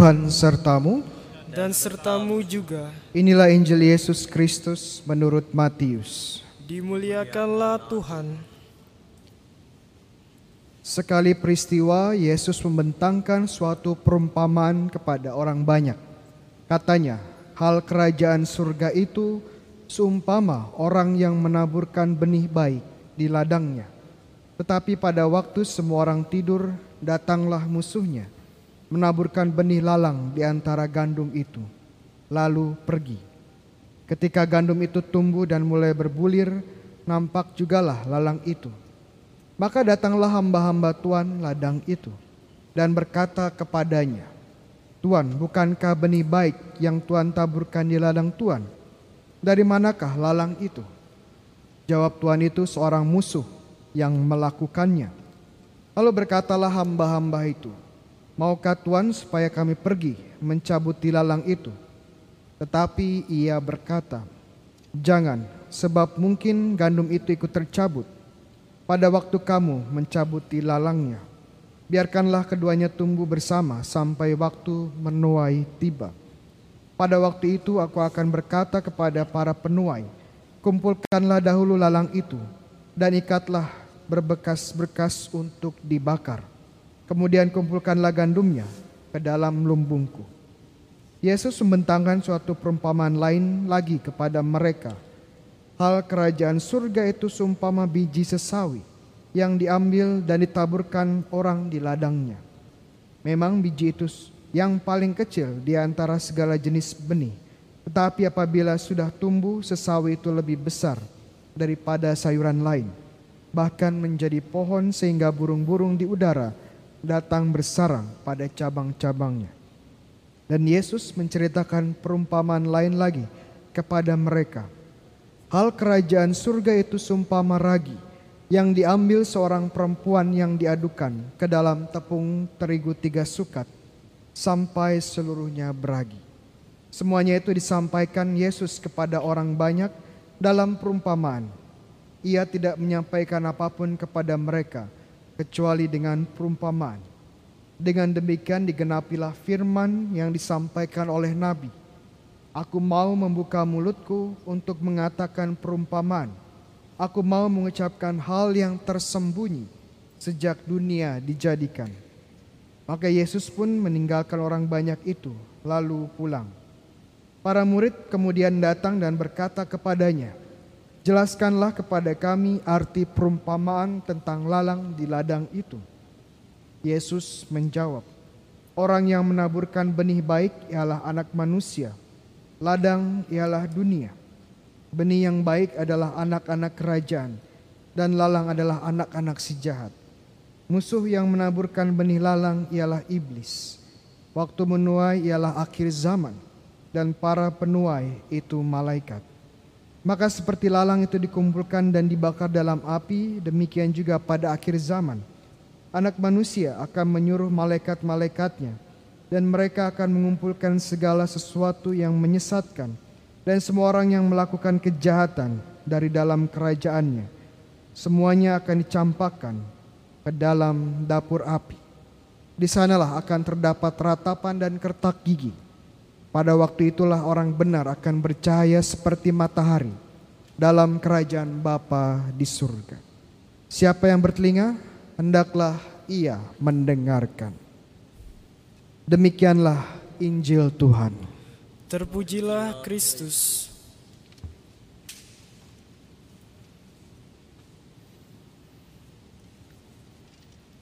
Tuhan sertamu. dan sertamu juga. Inilah Injil Yesus Kristus menurut Matius. Dimuliakanlah Tuhan. Sekali peristiwa Yesus membentangkan suatu perumpamaan kepada orang banyak. Katanya, hal kerajaan surga itu seumpama orang yang menaburkan benih baik di ladangnya. Tetapi pada waktu semua orang tidur, datanglah musuhnya menaburkan benih lalang di antara gandum itu, lalu pergi. Ketika gandum itu tumbuh dan mulai berbulir, nampak jugalah lalang itu. Maka datanglah hamba-hamba Tuhan ladang itu dan berkata kepadanya, Tuhan, bukankah benih baik yang Tuhan taburkan di ladang Tuhan? Dari manakah lalang itu? Jawab Tuhan itu seorang musuh yang melakukannya. Lalu berkatalah hamba-hamba itu, Maukah Tuhan supaya kami pergi mencabut lalang itu? Tetapi ia berkata, Jangan, sebab mungkin gandum itu ikut tercabut. Pada waktu kamu mencabut lalangnya, biarkanlah keduanya tumbuh bersama sampai waktu menuai tiba. Pada waktu itu aku akan berkata kepada para penuai, kumpulkanlah dahulu lalang itu dan ikatlah berbekas-berkas untuk dibakar Kemudian kumpulkanlah gandumnya ke dalam lumbungku. Yesus membentangkan suatu perumpamaan lain lagi kepada mereka. Hal kerajaan surga itu sumpama biji sesawi yang diambil dan ditaburkan orang di ladangnya. Memang biji itu yang paling kecil di antara segala jenis benih. Tetapi apabila sudah tumbuh, sesawi itu lebih besar daripada sayuran lain. Bahkan menjadi pohon sehingga burung-burung di udara datang bersarang pada cabang-cabangnya. Dan Yesus menceritakan perumpamaan lain lagi kepada mereka. Hal kerajaan surga itu sumpah ragi yang diambil seorang perempuan yang diadukan ke dalam tepung terigu tiga sukat sampai seluruhnya beragi. Semuanya itu disampaikan Yesus kepada orang banyak dalam perumpamaan. Ia tidak menyampaikan apa pun kepada mereka, kecuali dengan perumpamaan. Dengan demikian digenapilah firman yang disampaikan oleh Nabi. Aku mau membuka mulutku untuk mengatakan perumpamaan. Aku mau mengucapkan hal yang tersembunyi sejak dunia dijadikan. Maka Yesus pun meninggalkan orang banyak itu, lalu pulang. Para murid kemudian datang dan berkata kepadanya, Jelaskanlah kepada kami arti perumpamaan tentang lalang di ladang itu. Yesus menjawab, Orang yang menaburkan benih baik ialah anak manusia, ladang ialah dunia. Benih yang baik adalah anak-anak kerajaan, dan lalang adalah anak-anak si jahat. Musuh yang menaburkan benih lalang ialah iblis. Waktu menuai ialah akhir zaman, dan para penuai itu malaikat. Maka seperti lalang itu dikumpulkan dan dibakar dalam api, demikian juga pada akhir zaman. Anak manusia akan menyuruh malaikat-malaikatnya, dan mereka akan mengumpulkan segala sesuatu yang menyesatkan, dan semua orang yang melakukan kejahatan dari dalam kerajaannya. Semuanya akan dicampakkan ke dalam dapur api. Di sanalah akan terdapat ratapan dan kertak gigi pada waktu itulah orang benar akan bercahaya seperti matahari dalam kerajaan Bapa di surga. Siapa yang bertelinga, hendaklah ia mendengarkan. Demikianlah Injil Tuhan. Terpujilah Kristus.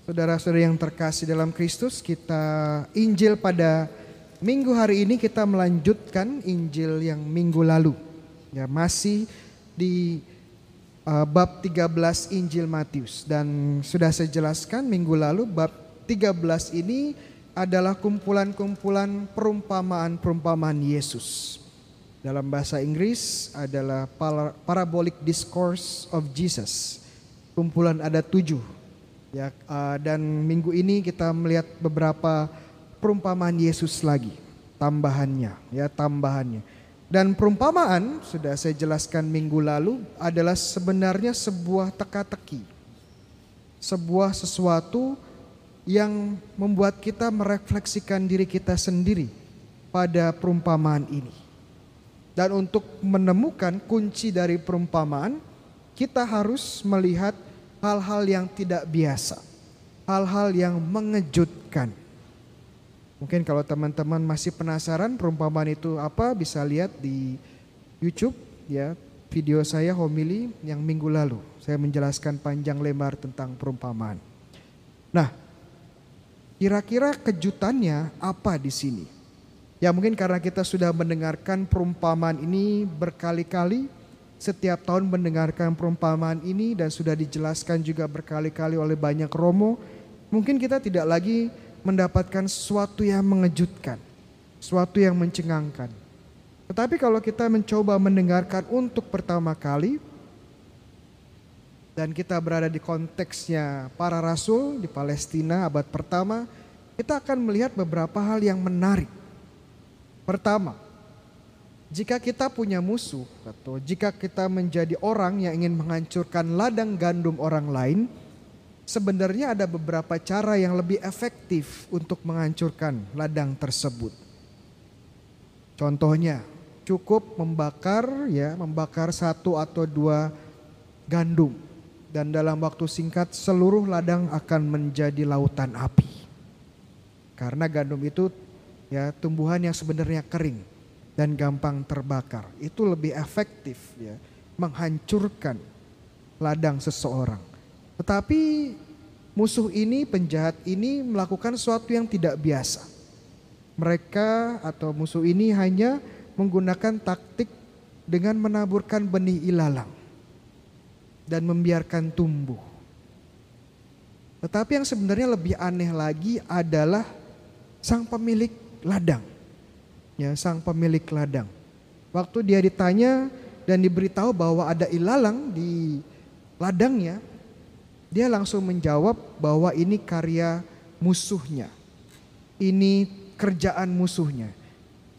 Saudara-saudara yang terkasih dalam Kristus, kita Injil pada Minggu hari ini kita melanjutkan Injil yang minggu lalu. Ya, masih di uh, bab 13 Injil Matius dan sudah saya jelaskan minggu lalu bab 13 ini adalah kumpulan-kumpulan perumpamaan-perumpamaan Yesus. Dalam bahasa Inggris adalah Parabolic Discourse of Jesus. Kumpulan ada tujuh. Ya, uh, dan minggu ini kita melihat beberapa perumpamaan Yesus lagi, tambahannya, ya tambahannya. Dan perumpamaan sudah saya jelaskan minggu lalu adalah sebenarnya sebuah teka-teki. Sebuah sesuatu yang membuat kita merefleksikan diri kita sendiri pada perumpamaan ini. Dan untuk menemukan kunci dari perumpamaan, kita harus melihat hal-hal yang tidak biasa, hal-hal yang mengejutkan. Mungkin kalau teman-teman masih penasaran perumpamaan itu apa, bisa lihat di YouTube ya, video saya homili yang minggu lalu. Saya menjelaskan panjang lebar tentang perumpamaan. Nah, kira-kira kejutannya apa di sini? Ya mungkin karena kita sudah mendengarkan perumpamaan ini berkali-kali, setiap tahun mendengarkan perumpamaan ini dan sudah dijelaskan juga berkali-kali oleh banyak romo, mungkin kita tidak lagi mendapatkan sesuatu yang mengejutkan, sesuatu yang mencengangkan. Tetapi kalau kita mencoba mendengarkan untuk pertama kali dan kita berada di konteksnya para rasul di Palestina abad pertama, kita akan melihat beberapa hal yang menarik. Pertama, jika kita punya musuh atau jika kita menjadi orang yang ingin menghancurkan ladang gandum orang lain, sebenarnya ada beberapa cara yang lebih efektif untuk menghancurkan ladang tersebut. Contohnya, cukup membakar ya, membakar satu atau dua gandum dan dalam waktu singkat seluruh ladang akan menjadi lautan api. Karena gandum itu ya tumbuhan yang sebenarnya kering dan gampang terbakar. Itu lebih efektif ya menghancurkan ladang seseorang. Tetapi musuh ini, penjahat ini melakukan sesuatu yang tidak biasa. Mereka atau musuh ini hanya menggunakan taktik dengan menaburkan benih ilalang dan membiarkan tumbuh. Tetapi yang sebenarnya lebih aneh lagi adalah sang pemilik ladang. Ya, sang pemilik ladang. Waktu dia ditanya dan diberitahu bahwa ada ilalang di ladangnya, dia langsung menjawab bahwa ini karya musuhnya. Ini kerjaan musuhnya.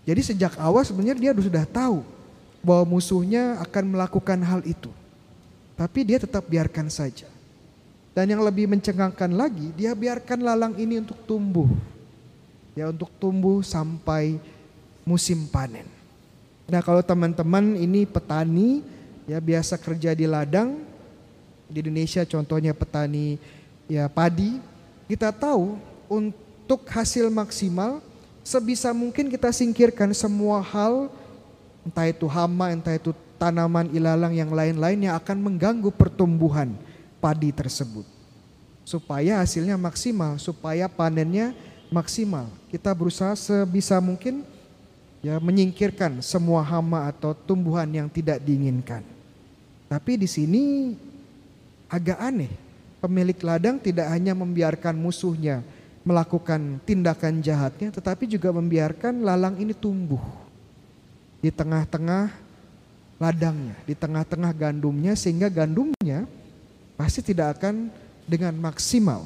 Jadi sejak awal sebenarnya dia sudah tahu bahwa musuhnya akan melakukan hal itu. Tapi dia tetap biarkan saja. Dan yang lebih mencengangkan lagi, dia biarkan lalang ini untuk tumbuh. Ya untuk tumbuh sampai musim panen. Nah kalau teman-teman ini petani ya biasa kerja di ladang di Indonesia contohnya petani ya padi kita tahu untuk hasil maksimal sebisa mungkin kita singkirkan semua hal entah itu hama, entah itu tanaman ilalang yang lain-lain yang akan mengganggu pertumbuhan padi tersebut. Supaya hasilnya maksimal, supaya panennya maksimal. Kita berusaha sebisa mungkin ya menyingkirkan semua hama atau tumbuhan yang tidak diinginkan. Tapi di sini agak aneh. Pemilik ladang tidak hanya membiarkan musuhnya melakukan tindakan jahatnya, tetapi juga membiarkan lalang ini tumbuh di tengah-tengah ladangnya, di tengah-tengah gandumnya, sehingga gandumnya pasti tidak akan dengan maksimal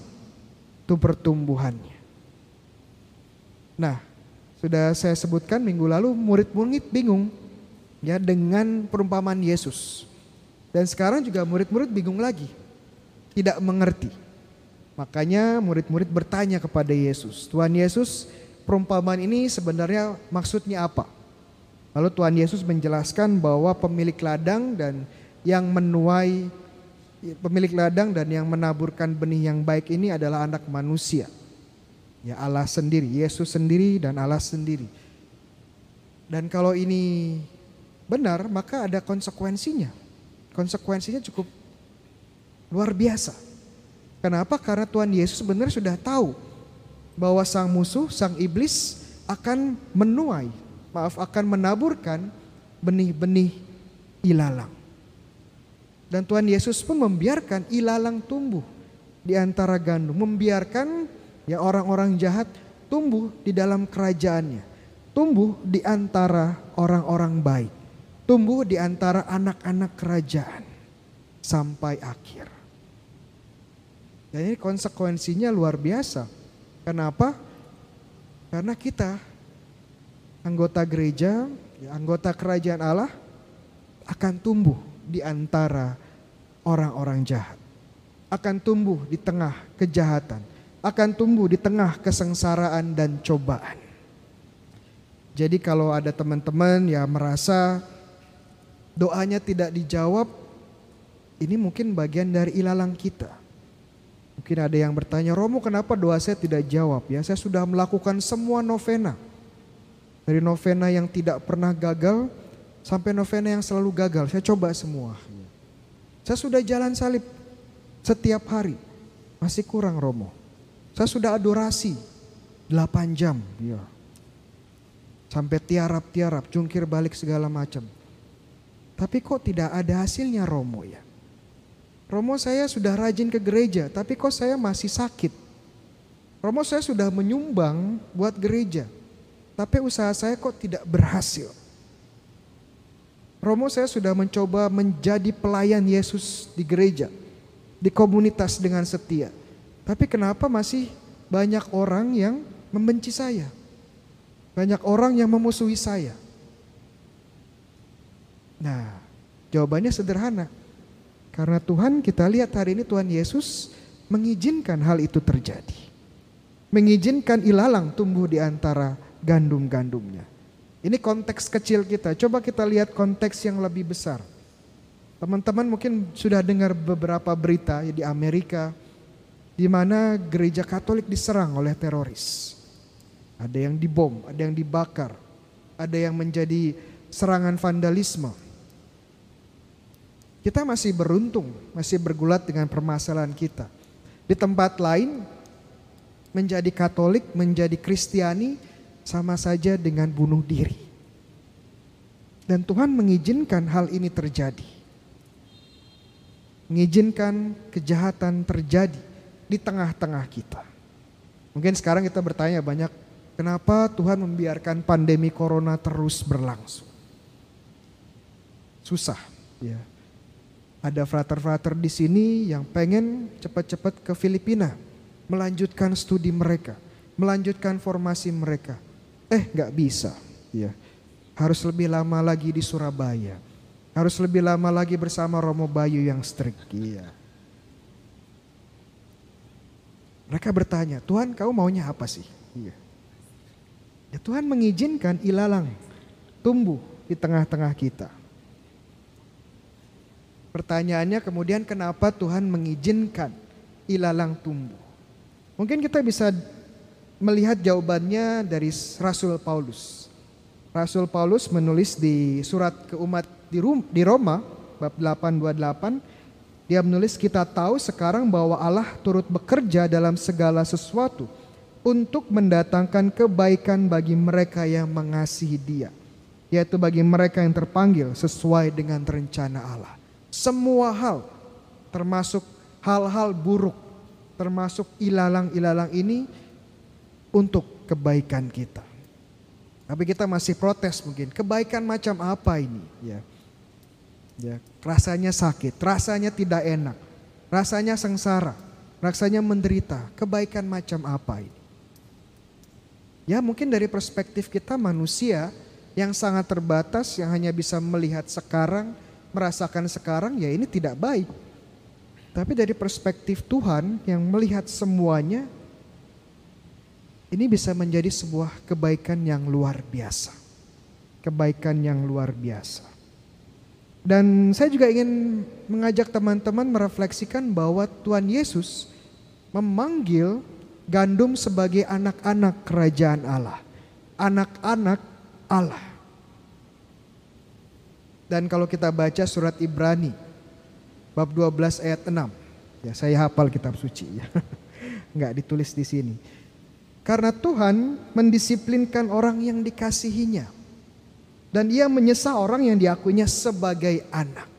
itu pertumbuhannya. Nah, sudah saya sebutkan minggu lalu murid-murid bingung ya dengan perumpamaan Yesus. Dan sekarang juga murid-murid bingung lagi. Tidak mengerti. Makanya murid-murid bertanya kepada Yesus, Tuhan Yesus perumpamaan ini sebenarnya maksudnya apa? Lalu Tuhan Yesus menjelaskan bahwa pemilik ladang dan yang menuai pemilik ladang dan yang menaburkan benih yang baik ini adalah anak manusia. Ya Allah sendiri, Yesus sendiri dan Allah sendiri. Dan kalau ini benar, maka ada konsekuensinya. Konsekuensinya cukup luar biasa. Kenapa? Karena Tuhan Yesus sebenarnya sudah tahu bahwa sang musuh, sang iblis akan menuai, maaf akan menaburkan benih-benih ilalang. Dan Tuhan Yesus pun membiarkan ilalang tumbuh di antara gandum, membiarkan ya orang-orang jahat tumbuh di dalam kerajaannya, tumbuh di antara orang-orang baik, tumbuh di antara anak-anak kerajaan sampai akhir. Dan ini konsekuensinya luar biasa. Kenapa? Karena kita anggota gereja, anggota kerajaan Allah akan tumbuh di antara orang-orang jahat. Akan tumbuh di tengah kejahatan, akan tumbuh di tengah kesengsaraan dan cobaan. Jadi kalau ada teman-teman yang merasa doanya tidak dijawab, ini mungkin bagian dari ilalang kita. Mungkin ada yang bertanya, Romo kenapa doa saya tidak jawab ya? Saya sudah melakukan semua novena. Dari novena yang tidak pernah gagal sampai novena yang selalu gagal. Saya coba semua. Saya sudah jalan salib setiap hari. Masih kurang Romo. Saya sudah adorasi 8 jam. Ya. Sampai tiarap-tiarap, jungkir balik segala macam. Tapi kok tidak ada hasilnya Romo ya? Romo saya sudah rajin ke gereja, tapi kok saya masih sakit. Romo saya sudah menyumbang buat gereja, tapi usaha saya kok tidak berhasil. Romo saya sudah mencoba menjadi pelayan Yesus di gereja, di komunitas dengan setia. Tapi kenapa masih banyak orang yang membenci saya? Banyak orang yang memusuhi saya. Nah, jawabannya sederhana. Karena Tuhan kita lihat hari ini Tuhan Yesus mengizinkan hal itu terjadi. Mengizinkan ilalang tumbuh di antara gandum-gandumnya. Ini konteks kecil kita. Coba kita lihat konteks yang lebih besar. Teman-teman mungkin sudah dengar beberapa berita di Amerika di mana gereja Katolik diserang oleh teroris. Ada yang dibom, ada yang dibakar, ada yang menjadi serangan vandalisme. Kita masih beruntung, masih bergulat dengan permasalahan kita. Di tempat lain, menjadi Katolik, menjadi Kristiani, sama saja dengan bunuh diri. Dan Tuhan mengizinkan hal ini terjadi. Mengizinkan kejahatan terjadi di tengah-tengah kita. Mungkin sekarang kita bertanya banyak, Kenapa Tuhan membiarkan pandemi corona terus berlangsung? Susah, ya. Ada frater-frater di sini yang pengen cepat-cepat ke Filipina, melanjutkan studi mereka, melanjutkan formasi mereka. Eh, nggak bisa, ya. Harus lebih lama lagi di Surabaya. Harus lebih lama lagi bersama Romo Bayu yang strict, ya. Mereka bertanya, Tuhan kau maunya apa sih? Iya. Ya Tuhan mengizinkan ilalang tumbuh di tengah-tengah kita. Pertanyaannya kemudian kenapa Tuhan mengizinkan ilalang tumbuh? Mungkin kita bisa melihat jawabannya dari Rasul Paulus. Rasul Paulus menulis di surat ke umat di Roma bab 828 dia menulis kita tahu sekarang bahwa Allah turut bekerja dalam segala sesuatu untuk mendatangkan kebaikan bagi mereka yang mengasihi Dia, yaitu bagi mereka yang terpanggil sesuai dengan rencana Allah. Semua hal, termasuk hal-hal buruk, termasuk ilalang-ilalang ini untuk kebaikan kita. Tapi kita masih protes mungkin, kebaikan macam apa ini? Ya, ya rasanya sakit, rasanya tidak enak, rasanya sengsara, rasanya menderita. Kebaikan macam apa ini? Ya mungkin dari perspektif kita manusia yang sangat terbatas yang hanya bisa melihat sekarang, merasakan sekarang ya ini tidak baik. Tapi dari perspektif Tuhan yang melihat semuanya ini bisa menjadi sebuah kebaikan yang luar biasa. Kebaikan yang luar biasa. Dan saya juga ingin mengajak teman-teman merefleksikan bahwa Tuhan Yesus memanggil gandum sebagai anak-anak kerajaan Allah. Anak-anak Allah. Dan kalau kita baca surat Ibrani bab 12 ayat 6. Ya, saya hafal kitab suci ya. Enggak ditulis di sini. Karena Tuhan mendisiplinkan orang yang dikasihinya. Dan ia menyesal orang yang diakuinya sebagai anak.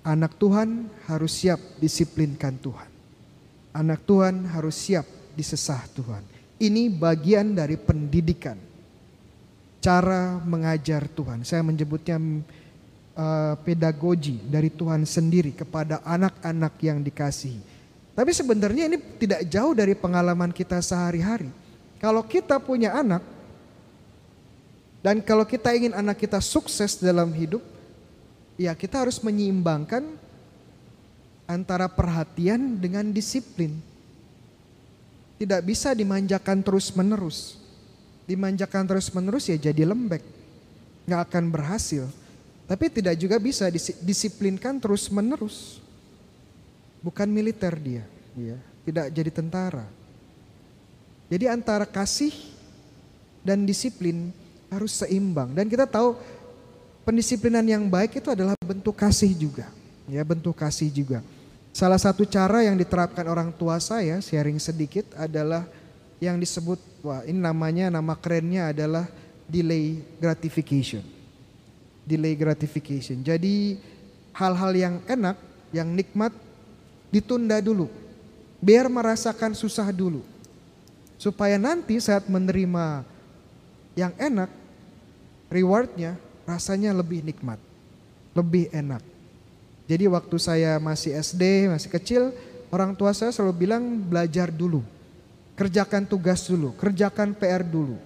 Anak Tuhan harus siap disiplinkan Tuhan. Anak Tuhan harus siap disesah Tuhan. Ini bagian dari pendidikan. Cara mengajar Tuhan. Saya menyebutnya uh, pedagogi dari Tuhan sendiri kepada anak-anak yang dikasihi. Tapi sebenarnya ini tidak jauh dari pengalaman kita sehari-hari. Kalau kita punya anak dan kalau kita ingin anak kita sukses dalam hidup, ya kita harus menyeimbangkan antara perhatian dengan disiplin. Tidak bisa dimanjakan terus-menerus. Dimanjakan terus-menerus ya jadi lembek. Nggak akan berhasil. Tapi tidak juga bisa disiplinkan terus-menerus. Bukan militer dia, ya. tidak jadi tentara. Jadi antara kasih dan disiplin harus seimbang. Dan kita tahu pendisiplinan yang baik itu adalah bentuk kasih juga. Ya, bentuk kasih juga. Salah satu cara yang diterapkan orang tua saya, sharing sedikit adalah yang disebut, wah ini namanya, nama kerennya adalah delay gratification. Delay gratification. Jadi hal-hal yang enak, yang nikmat ditunda dulu. Biar merasakan susah dulu. Supaya nanti saat menerima yang enak, rewardnya rasanya lebih nikmat, lebih enak. Jadi waktu saya masih SD, masih kecil, orang tua saya selalu bilang belajar dulu. Kerjakan tugas dulu, kerjakan PR dulu.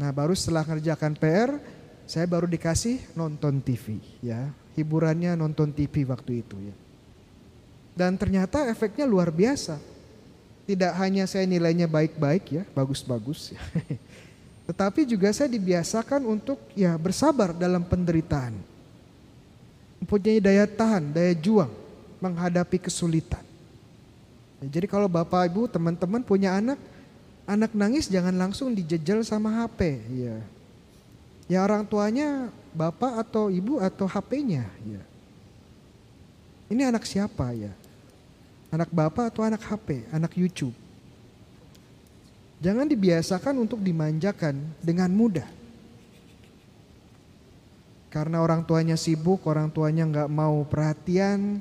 Nah, baru setelah kerjakan PR, saya baru dikasih nonton TV ya. Hiburannya nonton TV waktu itu ya. Dan ternyata efeknya luar biasa. Tidak hanya saya nilainya baik-baik ya, bagus-bagus ya. Tetapi juga saya dibiasakan untuk ya bersabar dalam penderitaan mempunyai daya tahan, daya juang menghadapi kesulitan. Ya, jadi kalau Bapak Ibu, teman-teman punya anak, anak nangis jangan langsung dijejel sama HP, ya. Ya orang tuanya bapak atau ibu atau HP-nya, ya. Ini anak siapa ya? Anak bapak atau anak HP, anak YouTube. Jangan dibiasakan untuk dimanjakan dengan mudah. Karena orang tuanya sibuk, orang tuanya nggak mau perhatian,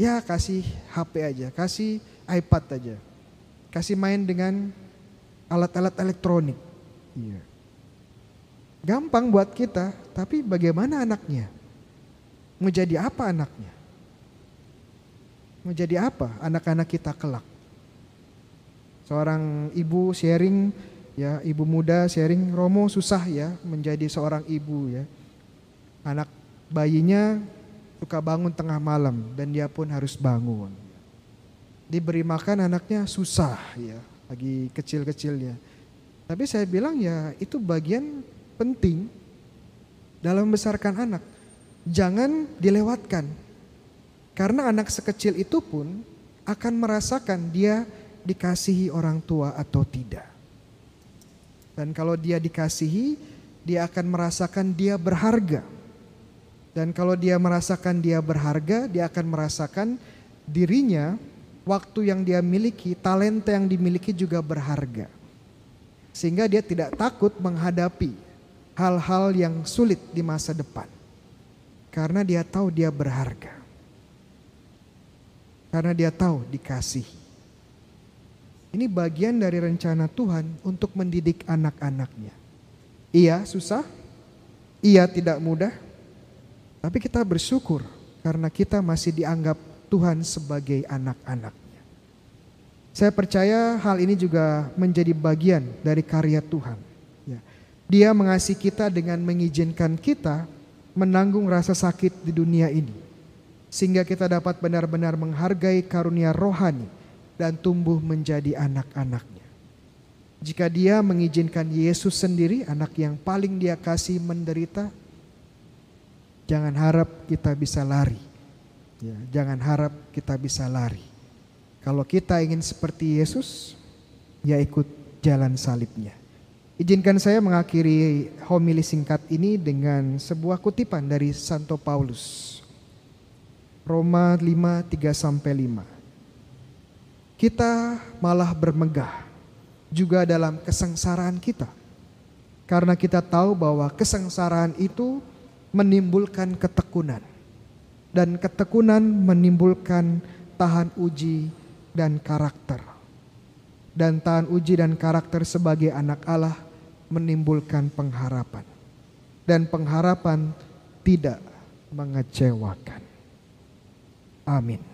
ya kasih HP aja, kasih iPad aja, kasih main dengan alat-alat elektronik. Iya. Gampang buat kita, tapi bagaimana anaknya? Mau jadi apa anaknya? Mau jadi apa anak-anak kita kelak? Seorang ibu sharing, ya ibu muda sharing, Romo susah ya menjadi seorang ibu ya anak bayinya suka bangun tengah malam dan dia pun harus bangun. Diberi makan anaknya susah ya, lagi kecil-kecilnya. Tapi saya bilang ya itu bagian penting dalam membesarkan anak. Jangan dilewatkan. Karena anak sekecil itu pun akan merasakan dia dikasihi orang tua atau tidak. Dan kalau dia dikasihi, dia akan merasakan dia berharga dan kalau dia merasakan dia berharga, dia akan merasakan dirinya, waktu yang dia miliki, talenta yang dimiliki juga berharga. Sehingga dia tidak takut menghadapi hal-hal yang sulit di masa depan. Karena dia tahu dia berharga. Karena dia tahu dikasih. Ini bagian dari rencana Tuhan untuk mendidik anak-anaknya. Iya susah, iya tidak mudah, tapi kita bersyukur karena kita masih dianggap Tuhan sebagai anak-anaknya. Saya percaya hal ini juga menjadi bagian dari karya Tuhan. Ya. Dia mengasihi kita dengan mengizinkan kita menanggung rasa sakit di dunia ini. Sehingga kita dapat benar-benar menghargai karunia rohani dan tumbuh menjadi anak-anaknya. Jika dia mengizinkan Yesus sendiri, anak yang paling dia kasih menderita, Jangan harap kita bisa lari. Ya, jangan harap kita bisa lari. Kalau kita ingin seperti Yesus, ya ikut jalan salibnya. Izinkan saya mengakhiri homili singkat ini dengan sebuah kutipan dari Santo Paulus. Roma 5, 3 sampai 5. Kita malah bermegah juga dalam kesengsaraan kita. Karena kita tahu bahwa kesengsaraan itu menimbulkan ketekunan. Dan ketekunan menimbulkan tahan uji dan karakter. Dan tahan uji dan karakter sebagai anak Allah menimbulkan pengharapan. Dan pengharapan tidak mengecewakan. Amin.